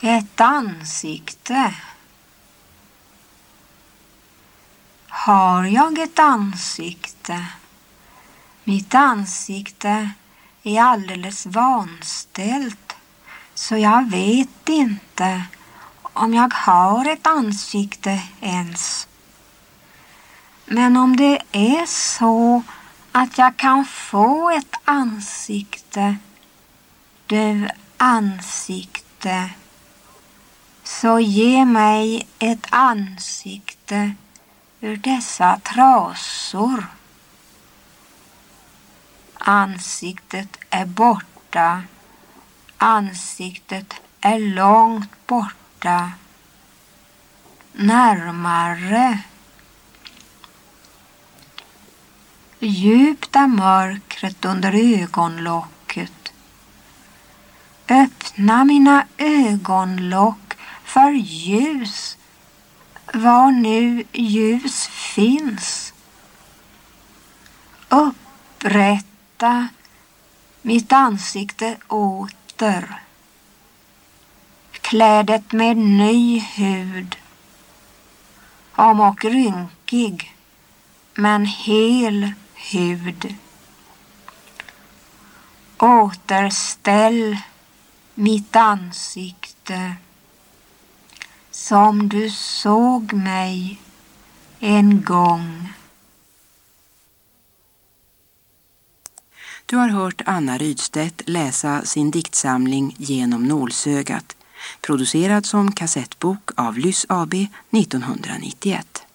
Ett ansikte. Har jag ett ansikte? Mitt ansikte är alldeles vanställt så jag vet inte om jag har ett ansikte ens. Men om det är så att jag kan få ett ansikte, du ansikte, så ge mig ett ansikte ur dessa trasor. Ansiktet är borta. Ansiktet är långt borta. Närmare. Djupt är mörkret under ögonlocket. Öppna mina ögonlock för ljus var nu ljus finns. Upprätta mitt ansikte åter. Klädet med ny hud. Om och rynkig, men hel hud. Återställ mitt ansikte som du såg mig en gång. Du har hört Anna Rydstedt läsa sin diktsamling Genom nålsögat, producerad som kassettbok av Lys AB 1991.